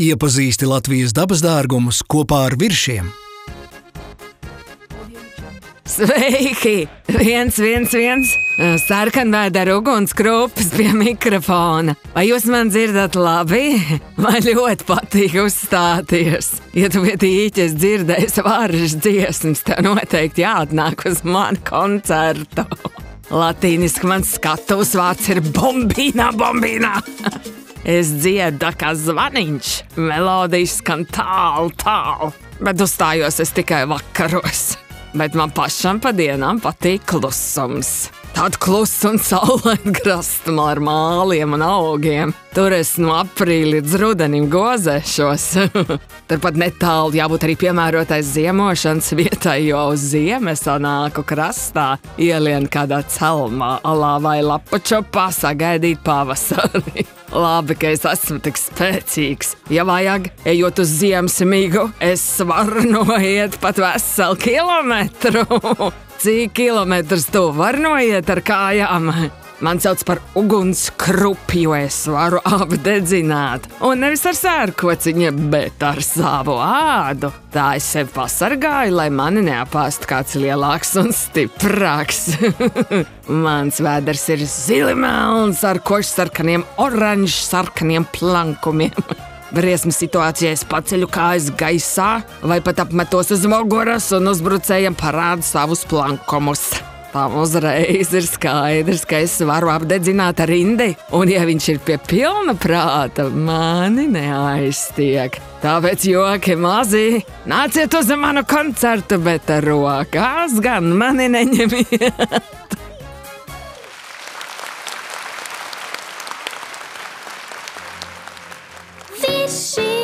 Iepazīsti Latvijas dabas dārgumus kopā ar viršiem. Sveiki! viens, viens, viens! Sarkanvēdera ugunskrupas pie mikrofona. Vai jūs man dzirdat labi? Man ļoti patīk uzstāties. Ja tu vietīķis dzirdēsi vāržas dziesmas, tev noteikti jāatnāk uz manu koncertu. Latīniski mans skatuves vārds ir bombīnā, bombīnā! Es dziedu kā zvaniņš, melodijas skan tālu, tālu, bet uzstājos es tikai vakaros bet man pašam pa dienām patīk klusums. Tāda klusa un saulaina krastuma ar māliem un augiem. Tur es no aprīļa līdz rudenim gozēšos. Turpat netālu jābūt arī piemērotai ziemošanas vietai, jo uz ziemas nāku krastā ielien kādā celmā, alā vai lapačopā sagaidīt pavasari. Labi, ka es esmu tik spēcīgs. Ja vajag, ejot uz ziemas migu, es varu noiet pat veselu kilometru. Cik kilometrus tu vari noiet ar kājām? Man sauc par ugunskrupi, jo es varu apdedzināt. Un nevis ar sērkociņu, bet ar savu ādu. Tā es sevi pasargāju, lai mani neapāst kāds lielāks un stiprāks. Mans vēders ir zili melns ar košsarkaniem, oranžs sarkaniem plankumiem. Briesmu situācijā es paceļu kājas gaisā, vai pat apmetos uz muguras un uzbrucējiem parādu savus plankumus. Tam uzreiz ir skaidrs, ka es varu apdedzināt ar indi, un, ja viņš ir pie pilna prāta, mani neaiztiek. Tāpēc joki mazi, nāciet uz manu koncertu, bet rokās gan mani neņemiet. she